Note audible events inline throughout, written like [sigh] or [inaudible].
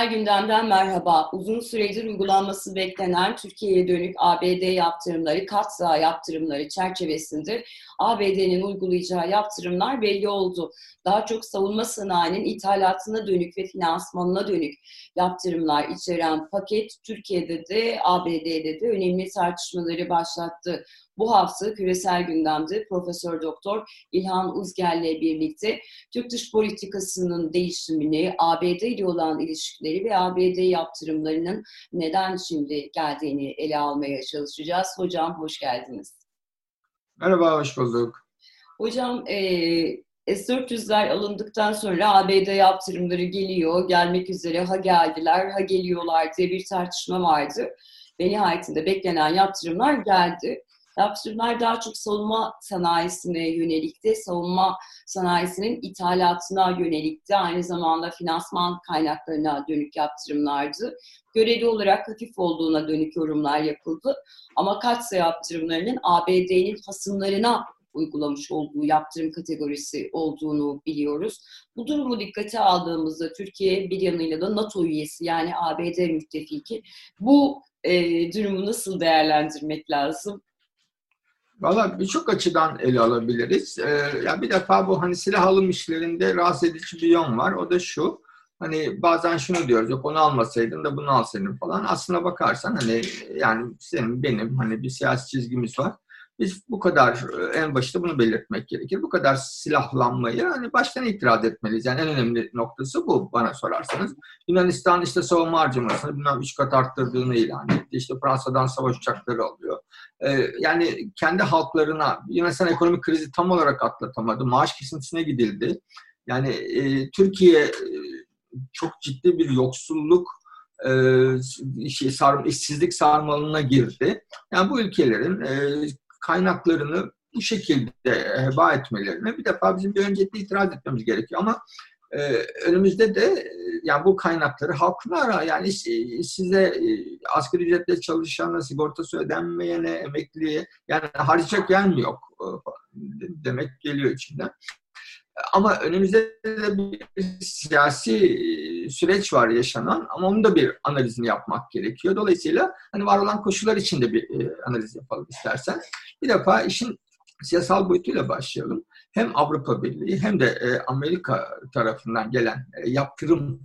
Küresel gündemden merhaba. Uzun süredir uygulanması beklenen Türkiye'ye dönük ABD yaptırımları, katsa yaptırımları çerçevesinde ABD'nin uygulayacağı yaptırımlar belli oldu. Daha çok savunma sanayinin ithalatına dönük ve finansmanına dönük yaptırımlar içeren paket Türkiye'de de ABD'de de önemli tartışmaları başlattı. Bu hafta küresel gündemde Profesör Doktor İlhan Uzgel'le birlikte Türk dış politikasının değişimini, ABD ile olan ilişkileri ve ABD yaptırımlarının neden şimdi geldiğini ele almaya çalışacağız. Hocam hoş geldiniz. Merhaba, hoş bulduk. Hocam, e, S-400'ler alındıktan sonra ABD yaptırımları geliyor, gelmek üzere ha geldiler ha geliyorlar diye bir tartışma vardı. Ve nihayetinde beklenen yaptırımlar geldi. Yaptırımlar daha çok savunma sanayisine yönelikti. Savunma sanayisinin ithalatına yönelikti. Aynı zamanda finansman kaynaklarına dönük yaptırımlardı. Göreli olarak hafif olduğuna dönük yorumlar yapıldı. Ama katsa yaptırımlarının ABD'nin hasımlarına uygulamış olduğu yaptırım kategorisi olduğunu biliyoruz. Bu durumu dikkate aldığımızda Türkiye bir yanıyla da NATO üyesi yani ABD müttefiki. Bu e, durumu nasıl değerlendirmek lazım? Valla birçok açıdan ele alabiliriz. Ee, ya bir defa bu hani silah alım işlerinde rahatsız edici bir yön var. O da şu. Hani bazen şunu diyoruz yok onu almasaydın da bunu alsaydın falan. Aslına bakarsan hani yani senin benim hani bir siyasi çizgimiz var. Biz bu kadar en başta bunu belirtmek gerekir. Bu kadar silahlanmayı hani baştan itiraz etmeliyiz. Yani en önemli noktası bu bana sorarsanız. Yunanistan işte savunma harcamasını bilmem üç kat arttırdığını ilan etti. İşte Fransa'dan savaş uçakları alıyor. Ee, yani kendi halklarına Yunanistan ekonomik krizi tam olarak atlatamadı. Maaş kesintisine gidildi. Yani e, Türkiye çok ciddi bir yoksulluk e, işsizlik sarmalına girdi. Yani bu ülkelerin kaynaklarını bu şekilde heba etmelerine bir defa bizim bir öncelikle itiraz etmemiz gerekiyor. Ama e, önümüzde de e, yani bu kaynakları halklara yani size e, asgari ücretle çalışana, sigortası ödenmeyene, emekliye yani yok e, demek geliyor içinden. Ama önümüzde de bir siyasi e, süreç var yaşanan ama onun da bir analizini yapmak gerekiyor. Dolayısıyla hani var olan koşullar içinde bir e, analiz yapalım istersen. Bir defa işin siyasal boyutuyla başlayalım. Hem Avrupa Birliği hem de e, Amerika tarafından gelen yaptırım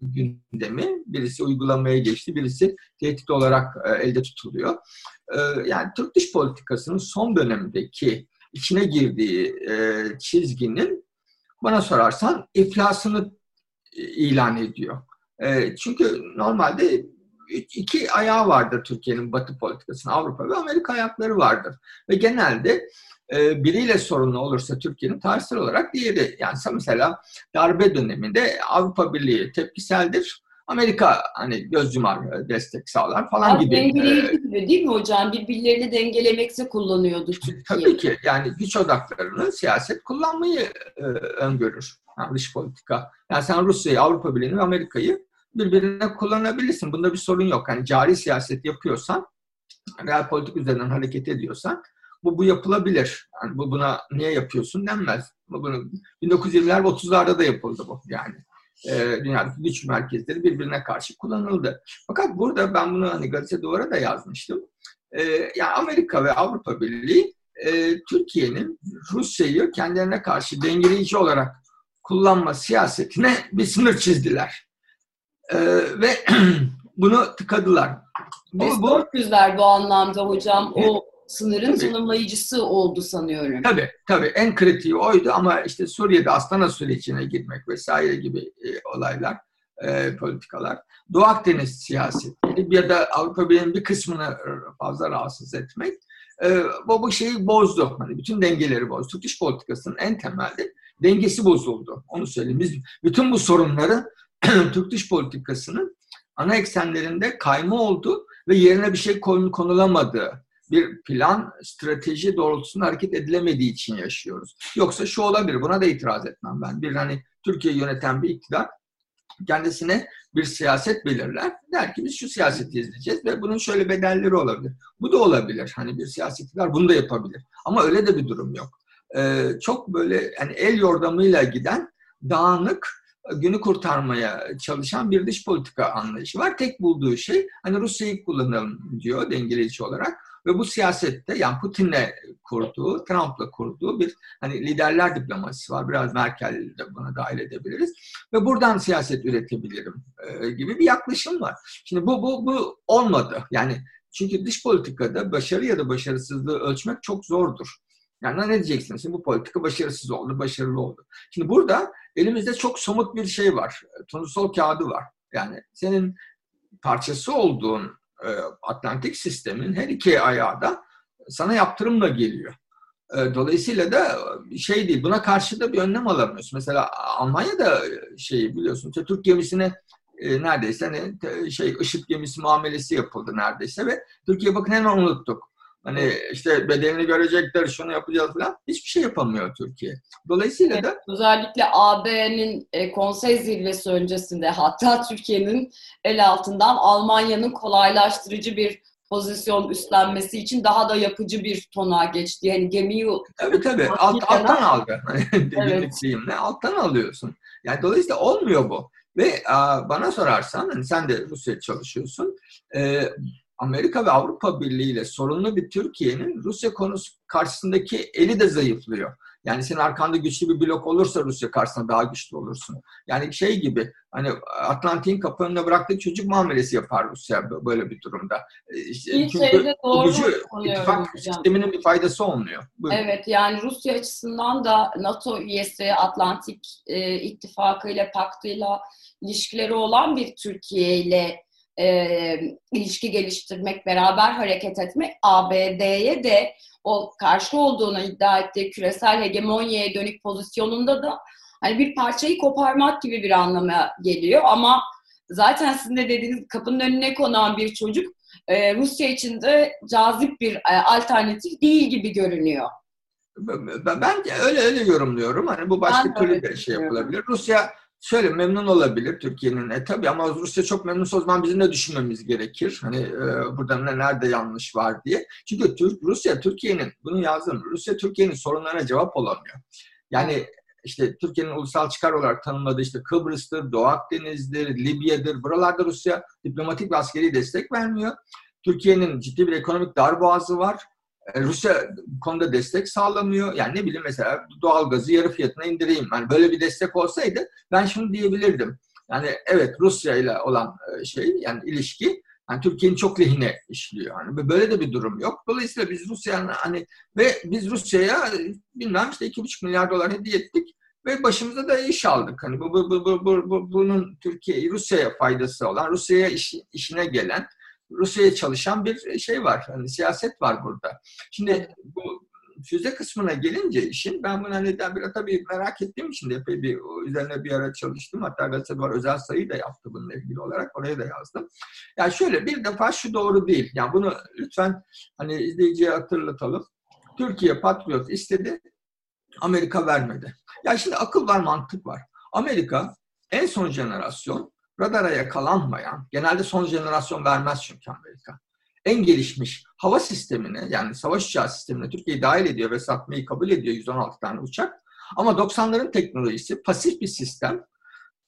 gündemi birisi uygulamaya geçti, birisi tehdit olarak elde tutuluyor. Yani Türk dış politikasının son dönemdeki içine girdiği e, çizginin bana sorarsan iflasını e, ilan ediyor. E, çünkü normalde iki ayağı vardır Türkiye'nin batı politikasının Avrupa ve Amerika ayakları vardır. Ve genelde e, biriyle sorunlu olursa Türkiye'nin tarihsel olarak diğeri yani mesela darbe döneminde Avrupa Birliği tepkiseldir. Amerika hani göz yumar destek sağlar falan Abi gibi. Dengeleyici gibi değil mi hocam? Birbirlerini dengelemekte kullanıyordu Türkiye. Tabii ki yani güç odaklarını siyaset kullanmayı e, öngörür. Yani dış politika. Yani sen Rusya'yı, Avrupa Birliği'ni ve Amerika'yı birbirine kullanabilirsin. Bunda bir sorun yok. Yani cari siyaset yapıyorsan, real politik üzerinden hareket ediyorsan bu bu yapılabilir. Yani bu buna niye yapıyorsun denmez. Bu bunu 1920'ler ve 30'larda da yapıldı bu yani e, dünyadaki güç merkezleri birbirine karşı kullanıldı. Fakat burada ben bunu hani gazete duvara da yazmıştım. E, yani Amerika ve Avrupa Birliği e, Türkiye'nin Rusya'yı kendilerine karşı dengeleyici olarak kullanma siyasetine bir sınır çizdiler. E, ve [clears throat] bunu tıkadılar. Bu, bu, bu anlamda hocam o sınırın tabii. tanımlayıcısı oldu sanıyorum. Tabii, tabii. En kritiği oydu ama işte Suriye'de Astana sürecine girmek vesaire gibi e, olaylar, e, politikalar. Doğu Akdeniz siyaseti ya da Avrupa Birliği'nin bir kısmını fazla rahatsız etmek e, bu, bu şeyi bozdu. Hani bütün dengeleri bozdu. Türk dış politikasının en temelde dengesi bozuldu. Onu söyleyeyim. Biz bütün bu sorunları [clears throat] Türk dış politikasının ana eksenlerinde kayma oldu ve yerine bir şey konulamadı bir plan, strateji doğrultusunda hareket edilemediği için yaşıyoruz. Yoksa şu olabilir, buna da itiraz etmem ben. Bir hani Türkiye yöneten bir iktidar kendisine bir siyaset belirler. Der ki biz şu siyaseti izleyeceğiz ve bunun şöyle bedelleri olabilir. Bu da olabilir. Hani bir siyasi iktidar bunu da yapabilir. Ama öyle de bir durum yok. Ee, çok böyle yani el yordamıyla giden dağınık günü kurtarmaya çalışan bir dış politika anlayışı var. Tek bulduğu şey hani Rusya'yı kullanalım diyor dengeleyici olarak. Ve bu siyasette yani Putin'le kurduğu, Trump'la kurduğu bir hani liderler diplomasisi var. Biraz Merkel'i de buna dahil edebiliriz. Ve buradan siyaset üretebilirim e, gibi bir yaklaşım var. Şimdi bu, bu, bu olmadı. Yani çünkü dış politikada başarı ya da başarısızlığı ölçmek çok zordur. Yani ne diyeceksiniz? Şimdi bu politika başarısız oldu, başarılı oldu. Şimdi burada elimizde çok somut bir şey var. Turnusol kağıdı var. Yani senin parçası olduğun e, Atlantik sistemin her iki ayağı da sana yaptırımla geliyor. E, dolayısıyla da şey değil, buna karşı da bir önlem alamıyorsun. Mesela Almanya'da şey biliyorsun, Türk gemisine e, neredeyse hani şey IŞİD gemisi muamelesi yapıldı neredeyse ve Türkiye bakın hemen unuttuk. Hani işte bedelini görecekler, şunu yapacağız falan. Hiçbir şey yapamıyor Türkiye. Dolayısıyla evet, da... Özellikle AB'nin e, konsey zirvesi öncesinde hatta Türkiye'nin el altından Almanya'nın kolaylaştırıcı bir pozisyon üstlenmesi için daha da yapıcı bir tona geçti. Yani gemiyi... Tabii tabii. Alt, alttan [laughs] aldı. [laughs] evet. ne? Alttan alıyorsun. Yani dolayısıyla olmuyor bu. Ve a, bana sorarsan, hani sen de Rusya'da çalışıyorsun. E, Amerika ve Avrupa Birliği ile sorunlu bir Türkiye'nin Rusya konusu karşısındaki eli de zayıflıyor. Yani senin arkanda güçlü bir blok olursa Rusya karşısında daha güçlü olursun. Yani şey gibi hani Atlantik'in kapı bıraktığı çocuk muamelesi yapar Rusya böyle bir durumda. E, işte, çünkü doğru gücü ittifak sisteminin bir faydası olmuyor. Buyurun. Evet yani Rusya açısından da NATO üyesi Atlantik e, ittifakıyla, paktıyla ilişkileri olan bir Türkiye ile e, ilişki geliştirmek, beraber hareket etmek ABD'ye de o karşı olduğunu iddia ettiği küresel hegemonyaya dönük pozisyonunda da hani bir parçayı koparmak gibi bir anlama geliyor ama zaten sizin de dediğiniz kapının önüne konan bir çocuk e, Rusya için de cazip bir e, alternatif değil gibi görünüyor. Ben öyle öyle yorumluyorum. Hani bu başka türlü bir şey yapılabilir. Rusya şöyle memnun olabilir Türkiye'nin. E tabii ama Rusya çok memnunsa o zaman bizim de düşünmemiz gerekir. Hani e, burada ne, nerede yanlış var diye. Çünkü Türk, Rusya Türkiye'nin, bunu yazdım, Rusya Türkiye'nin sorunlarına cevap olamıyor. Yani işte Türkiye'nin ulusal çıkar olarak tanımladığı işte Kıbrıs'tır, Doğu Akdeniz'dir, Libya'dır. Buralarda Rusya diplomatik ve askeri destek vermiyor. Türkiye'nin ciddi bir ekonomik darboğazı var. E, Rusya konuda destek sağlamıyor. Yani ne bileyim mesela doğalgazı yarı fiyatına indireyim. Yani böyle bir destek olsaydı ben şunu diyebilirdim. Yani evet Rusya ile olan e, şey yani ilişki yani Türkiye'nin çok lehine işliyor. Yani böyle de bir durum yok. Dolayısıyla biz Rusya'nın hani ve biz Rusya'ya bilmem işte iki buçuk milyar dolar hediye ettik ve başımıza da iş aldık. Hani bu, bu, bu, bu, bu bunun Türkiye Rusya'ya faydası olan, Rusya'ya iş, işine gelen Rusya'ya çalışan bir şey var. Hani siyaset var burada. Şimdi bu füze kısmına gelince işin ben bunu neden bir tabii merak ettiğim için de epey bir üzerine bir ara çalıştım. Hatta gazete var özel sayı da yaptı bununla ilgili olarak. Oraya da yazdım. Yani şöyle bir defa şu doğru değil. Yani bunu lütfen hani izleyiciye hatırlatalım. Türkiye Patriot istedi. Amerika vermedi. Ya şimdi akıl var, mantık var. Amerika en son jenerasyon radara yakalanmayan, genelde son jenerasyon vermez çünkü Amerika. En gelişmiş hava sistemini yani savaş uçağı sistemine Türkiye'yi dahil ediyor ve satmayı kabul ediyor 116 tane uçak. Ama 90'ların teknolojisi pasif bir sistem.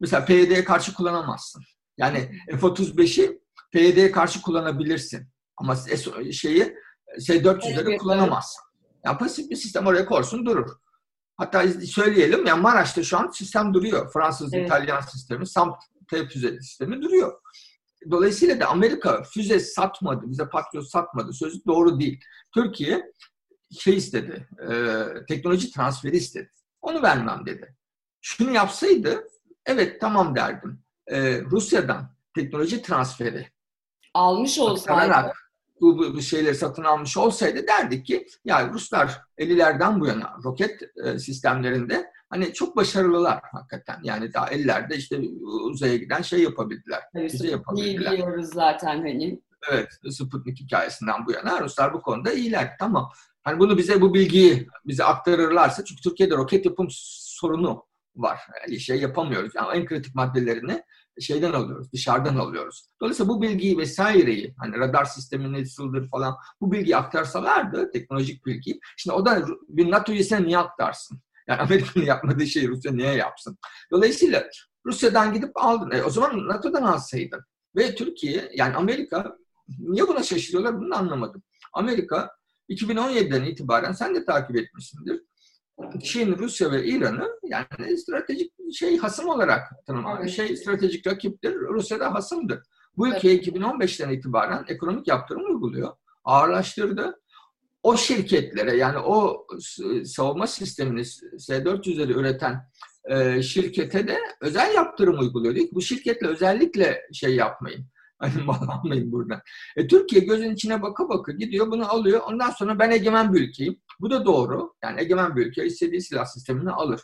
Mesela PYD'ye karşı kullanamazsın. Yani F-35'i PYD'ye karşı kullanabilirsin. Ama şeyi S-400'leri kullanamazsın. Yani pasif bir sistem oraya korsun durur. Hatta söyleyelim ya Maraş'ta şu an sistem duruyor. Fransız, evet. İtalyan sistemi, SAMP füze sistemi duruyor. Dolayısıyla da Amerika füze satmadı, bize Patriot satmadı. Sözü doğru değil. Türkiye şey istedi, e, teknoloji transferi istedi. Onu vermem dedi. Şunu yapsaydı, evet tamam derdim. E, Rusya'dan teknoloji transferi almış olsaydı bu, bu, bu şeyleri satın almış olsaydı derdik ki ya Ruslar 50'lerden bu yana roket e, sistemlerinde hani çok başarılılar hakikaten. Yani daha ellerde işte uzaya giden şey yapabildiler. Evet, bize yapabildiler. biliyoruz zaten hani. Evet, Sputnik hikayesinden bu yana Ruslar bu konuda iyiler. Tamam. Hani bunu bize bu bilgiyi bize aktarırlarsa çünkü Türkiye'de roket yapım sorunu var. Yani şey yapamıyoruz. Yani en kritik maddelerini şeyden alıyoruz, dışarıdan alıyoruz. Dolayısıyla bu bilgiyi vesaireyi, hani radar sistemi nasıldır falan, bu bilgiyi aktarsalardı, teknolojik bilgi, şimdi o da bir NATO üyesine niye aktarsın? Yani [laughs] Amerika'nın yapmadığı şeyi Rusya niye yapsın? Dolayısıyla Rusya'dan gidip aldın. E, o zaman NATO'dan alsaydın. Ve Türkiye yani Amerika niye buna şaşırıyorlar bunu anlamadım. Amerika 2017'den itibaren sen de takip etmişsindir. Çin, Rusya ve İran'ı yani stratejik şey hasım olarak tanımlar. Şey stratejik rakiptir. Rusya'da hasımdır. Bu ülkeye evet. 2015'ten itibaren ekonomik yaptırım uyguluyor. Ağırlaştırdı. O şirketlere yani o savunma sistemini S-400'leri üreten e, şirkete de özel yaptırım uyguluyor. Ki, bu şirketle özellikle şey yapmayın. [laughs] Hani mal almayın buradan. E, Türkiye gözün içine baka baka gidiyor bunu alıyor. Ondan sonra ben egemen bir ülkeyim. Bu da doğru. Yani egemen bir ülke istediği silah sistemini alır.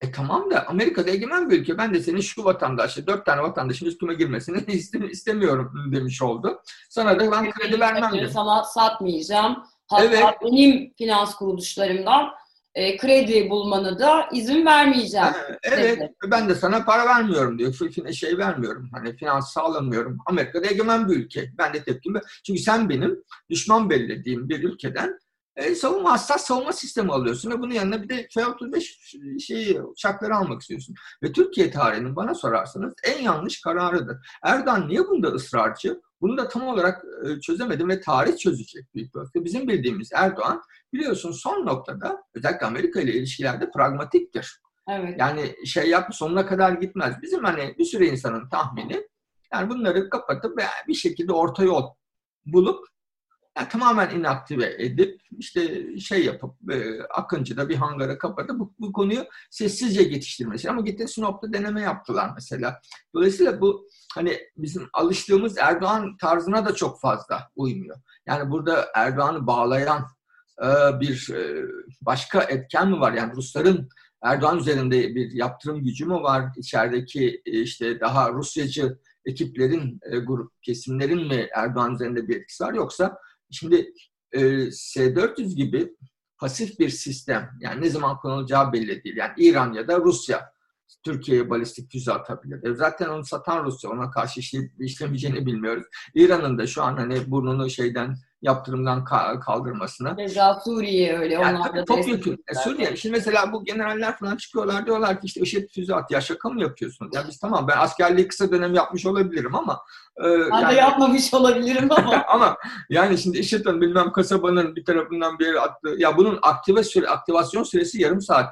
E tamam da Amerika'da egemen bir ülke. Ben de senin şu vatandaşı, dört tane vatandaşın üstüme girmesini [laughs] istemiyorum demiş oldu. Sana da ben kredi vermem. Sana satmayacağım. Hatta evet. benim finans kuruluşlarımdan e, kredi bulmanı da izin vermeyeceğim. evet, dedi. ben de sana para vermiyorum diyor. Şey vermiyorum, hani finans sağlamıyorum. Amerika'da egemen bir ülke. Ben de tepkimi. Çünkü sen benim düşman belirlediğim bir ülkeden e, savunma hassas savunma sistemi alıyorsun ve bunun yanına bir de F-35 şeyi, uçakları almak istiyorsun. Ve Türkiye tarihinin bana sorarsanız en yanlış kararıdır. Erdoğan niye bunda ısrarcı? Bunu da tam olarak e, çözemedim ve tarih çözecek büyük ölçüde. Bizim bildiğimiz Erdoğan biliyorsun son noktada özellikle Amerika ile ilişkilerde pragmatiktir. Evet. Yani şey yap sonuna kadar gitmez. Bizim hani bir sürü insanın tahmini yani bunları kapatıp bir şekilde orta yol bulup yani tamamen inaktive edip işte şey yapıp e, Akıncı'da bir hangara kapatıp bu, bu konuyu sessizce geçiştirmesi. Ama gitti Sinop'ta deneme yaptılar mesela. Dolayısıyla bu hani bizim alıştığımız Erdoğan tarzına da çok fazla uymuyor. Yani burada Erdoğan'ı bağlayan e, bir e, başka etken mi var? Yani Rusların Erdoğan üzerinde bir yaptırım gücü mü var? İçerideki e, işte daha Rusyacı ekiplerin, e, grup kesimlerin mi Erdoğan üzerinde bir etkisi var? Yoksa Şimdi e, S-400 gibi pasif bir sistem, yani ne zaman kullanılacağı belli değil. Yani İran ya da Rusya Türkiye'ye balistik füze atabilir. E zaten onu satan Rusya, ona karşı işleyip işlemeyeceğini bilmiyoruz. İran'ın da şu an hani burnunu şeyden yaptırımdan kaldırmasına. Mesela Suriye öyle. Yani tabii çok yakın. E, Suriye. Şimdi mesela bu generaller falan çıkıyorlar diyorlar ki işte IŞİD füze at. Ya şaka mı yapıyorsunuz? Ya biz tamam ben askerliği kısa dönem yapmış olabilirim ama e, ben yani, de [laughs] yapmamış olabilirim ama. [laughs] ama yani şimdi IŞİD'in bilmem kasabanın bir tarafından bir yere attı. Ya bunun aktive süre, aktivasyon süresi yarım saat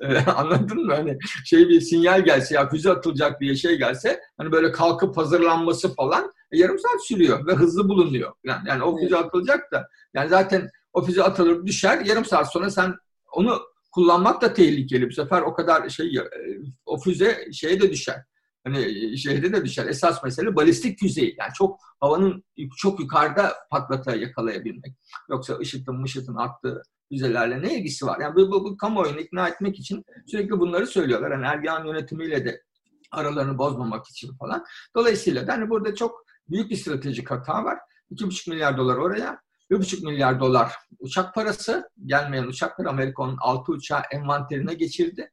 ee, [laughs] anladın mı? Hani şey bir sinyal gelse ya füze atılacak diye şey gelse hani böyle kalkıp hazırlanması falan e, yarım saat sürüyor ve hızlı bulunuyor. Yani, yani o füze atılacak da yani zaten o füze atılır düşer yarım saat sonra sen onu kullanmak da tehlikeli. Bu sefer o kadar şey e, o füze şeye de düşer. Hani e, şehre de düşer. Esas mesele balistik füzeyi. Yani çok havanın çok yukarıda patlata yakalayabilmek. Yoksa ışıtın mışıtın attığı füzelerle ne ilgisi var? Yani bu, bu, bu kamuoyunu ikna etmek için sürekli bunları söylüyorlar. Yani Erdoğan yönetimiyle de aralarını bozmamak için falan. Dolayısıyla da hani burada çok büyük bir stratejik hata var. 2,5 milyar dolar oraya, 1,5 milyar dolar uçak parası, gelmeyen uçaklar Amerika'nın 6 uçağı envanterine geçirdi.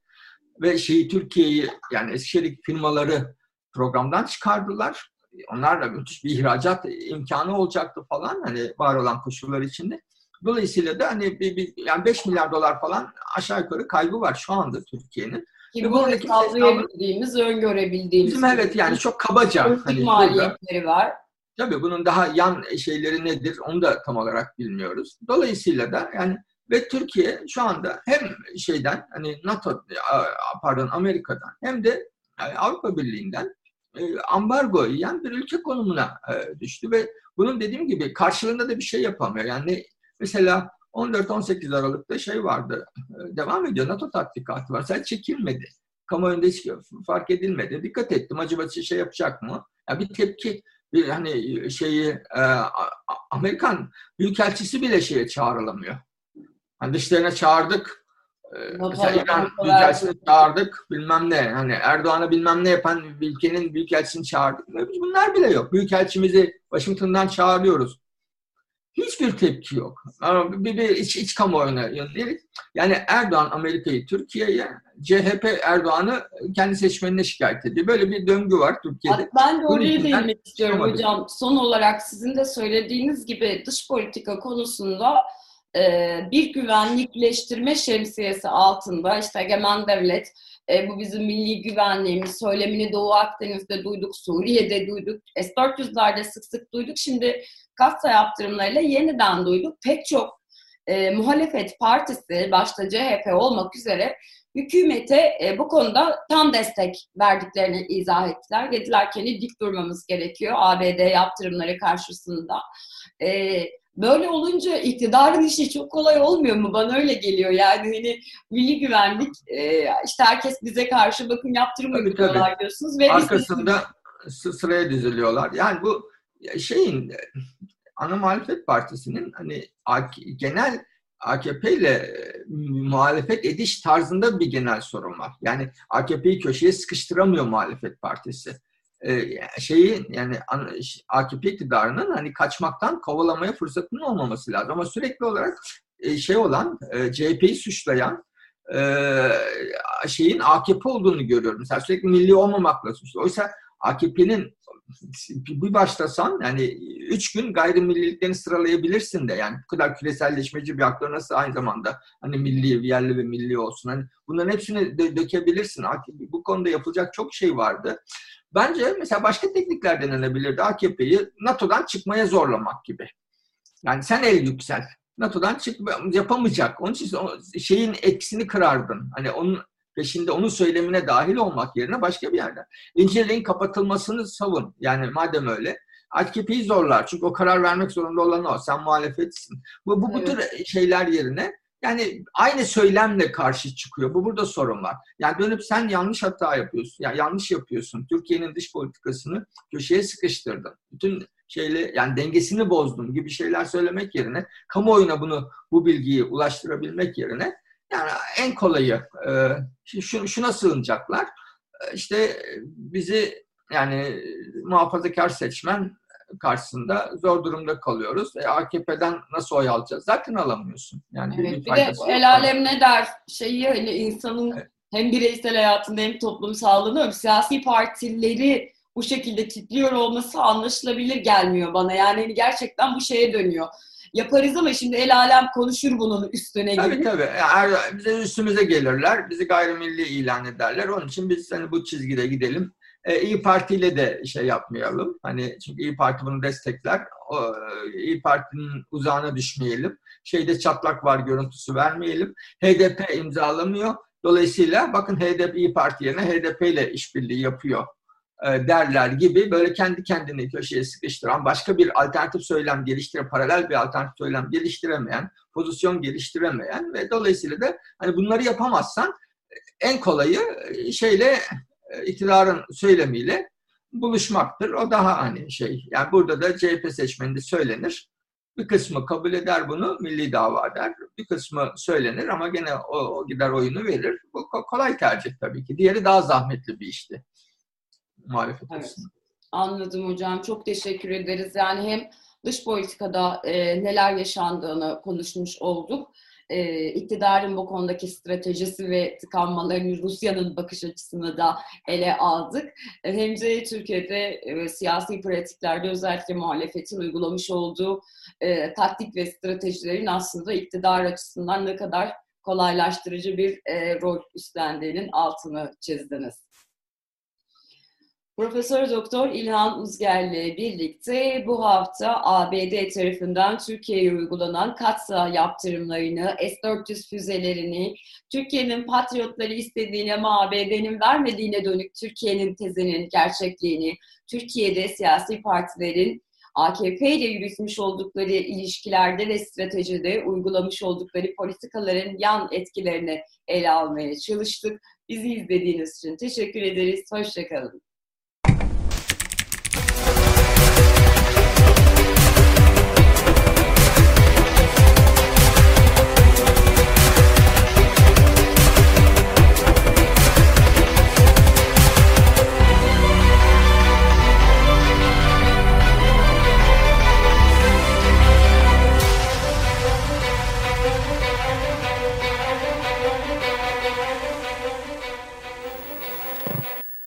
Ve şeyi Türkiye'yi yani Eskişehir firmaları programdan çıkardılar. Onlarla müthiş bir ihracat imkanı olacaktı falan hani var olan koşullar içinde. Dolayısıyla da hani bir, bir, yani 5 milyar dolar falan aşağı yukarı kaybı var şu anda Türkiye'nin. Ki bu hesaplayabildiğimiz, öngörebildiğimiz. Bizim evet yani çok kabaca. Hani maliyetleri var. Tabii bunun daha yan şeyleri nedir onu da tam olarak bilmiyoruz. Dolayısıyla da yani ve Türkiye şu anda hem şeyden hani NATO pardon Amerika'dan hem de Avrupa Birliği'nden e, ambargo yiyen bir ülke konumuna e, düştü ve bunun dediğim gibi karşılığında da bir şey yapamıyor. Yani Mesela 14-18 Aralık'ta şey vardı, e, devam ediyor, NATO tatbikatı var. Sen çekilmedi. Kamuoyunda hiç fark edilmedi. Dikkat ettim, acaba şey yapacak mı? Ya bir tepki, bir hani şeyi, e, Amerikan Büyükelçisi bile şeye çağrılamıyor. Hani dışlarına çağırdık, e, Mesela İran Büyükelçisini çağırdık, bilmem ne. Hani Erdoğan'a bilmem ne yapan ülkenin Büyükelçisini çağırdık. Bunlar bile yok. Büyükelçimizi Washington'dan çağırıyoruz. Hiçbir tepki yok. Bir, bir iç, iç kamuoyuna yönelik. Yani Erdoğan Amerika'yı Türkiye'ye, CHP Erdoğan'ı kendi seçmenine şikayet ediyor. Böyle bir döngü var Türkiye'de. Ben de oraya değinmek istiyorum hocam. Son olarak sizin de söylediğiniz gibi dış politika konusunda e, bir güvenlikleştirme şemsiyesi altında işte egemen devlet E, bu bizim milli güvenliğimiz. Söylemini Doğu Akdeniz'de duyduk, Suriye'de duyduk, S-400'lerde sık sık duyduk. Şimdi kasa yaptırımlarıyla yeniden duyduk. Pek çok e, muhalefet partisi, başta CHP olmak üzere hükümete e, bu konuda tam destek verdiklerini izah ettiler. Dediler ki hani dik durmamız gerekiyor ABD yaptırımları karşısında. E, böyle olunca iktidarın işi çok kolay olmuyor mu? Bana öyle geliyor. Yani hani milli güvenlik e, işte herkes bize karşı bakın yaptırım uyguluyorlar diyorsunuz. Ve Arkasında sıraya diziliyorlar. Yani bu şeyin ana muhalefet partisinin hani genel AKP ile e, muhalefet ediş tarzında bir genel sorun var. Yani AKP'yi köşeye sıkıştıramıyor muhalefet partisi. Ee, şeyi yani AKP iktidarının hani kaçmaktan kovalamaya fırsatının olmaması lazım. Ama sürekli olarak e, şey olan e, CHP'yi suçlayan şeyin AKP olduğunu görüyorum. Mesela sürekli milli olmamakla suçlu. Oysa AKP'nin bir başlasan yani üç gün gayrimilliliklerini sıralayabilirsin de yani bu kadar küreselleşmeci bir aktör nasıl aynı zamanda hani milli, yerli ve milli olsun. Hani bunların hepsini dö- dökebilirsin. Bu konuda yapılacak çok şey vardı. Bence mesela başka teknikler denenebilirdi. AKP'yi NATO'dan çıkmaya zorlamak gibi. Yani sen el yüksel. NATO'dan çık yapamayacak. Onun için şeyin eksini kırardın. Hani onun peşinde onun söylemine dahil olmak yerine başka bir yerden. İncirliğin kapatılmasını savun. Yani madem öyle. AKP'yi zorlar. Çünkü o karar vermek zorunda olan o. Sen muhalefetsin. Bu, bu, bu tür şeyler yerine yani aynı söylemle karşı çıkıyor. Bu burada sorun var. Yani dönüp sen yanlış hata yapıyorsun. Yani yanlış yapıyorsun. Türkiye'nin dış politikasını köşeye sıkıştırdın. Bütün şeyle yani dengesini bozdun gibi şeyler söylemek yerine kamuoyuna bunu bu bilgiyi ulaştırabilmek yerine yani en kolayı e, şuna sığınacaklar. E, işte bizi yani muhafazakar seçmen karşısında zor durumda kalıyoruz. E, AKP'den nasıl oy alacağız? Zaten alamıyorsun. Yani evet, bir, bir de el alem ne der? Şeyi hani insanın evet. hem bireysel hayatında hem toplum sağlığını siyasi partileri bu şekilde kilitliyor olması anlaşılabilir gelmiyor bana. Yani hani gerçekten bu şeye dönüyor yaparız ama şimdi el alem konuşur bunun üstüne tabii, gibi. Tabii tabii. Bize üstümüze gelirler. Bizi gayrimilli ilan ederler. Onun için biz hani bu çizgide gidelim. Ee, İyi Parti ile de şey yapmayalım. Hani çünkü İyi Parti bunu destekler. O, İyi Parti'nin uzağına düşmeyelim. Şeyde çatlak var görüntüsü vermeyelim. HDP imzalamıyor. Dolayısıyla bakın HDP İyi Parti yerine HDP ile işbirliği yapıyor e, derler gibi böyle kendi kendini köşeye sıkıştıran, başka bir alternatif söylem geliştiren, paralel bir alternatif söylem geliştiremeyen, pozisyon geliştiremeyen ve dolayısıyla da hani bunları yapamazsan en kolayı e, şeyle e, iktidarın söylemiyle buluşmaktır. O daha hani şey. Yani burada da CHP seçmeninde söylenir. Bir kısmı kabul eder bunu, milli dava der. Bir kısmı söylenir ama gene o gider oyunu verir. Bu kolay tercih tabii ki. Diğeri daha zahmetli bir işti muhalefet evet. Anladım hocam. Çok teşekkür ederiz. Yani hem dış politikada e, neler yaşandığını konuşmuş olduk. E, iktidarın bu konudaki stratejisi ve tıkanmalarını Rusya'nın bakış açısını da ele aldık. E, hem de Türkiye'de e, siyasi pratiklerde özellikle muhalefetin uygulamış olduğu e, taktik ve stratejilerin aslında iktidar açısından ne kadar kolaylaştırıcı bir e, rol üstlendiğinin altını çizdiniz. Profesör Doktor İlhan Uzger'le birlikte bu hafta ABD tarafından Türkiye'ye uygulanan katsa yaptırımlarını, S-400 füzelerini, Türkiye'nin patriotları istediğine ama ABD'nin vermediğine dönük Türkiye'nin tezinin gerçekliğini, Türkiye'de siyasi partilerin AKP ile yürütmüş oldukları ilişkilerde ve stratejide uygulamış oldukları politikaların yan etkilerini ele almaya çalıştık. Bizi izlediğiniz için teşekkür ederiz. Hoşçakalın.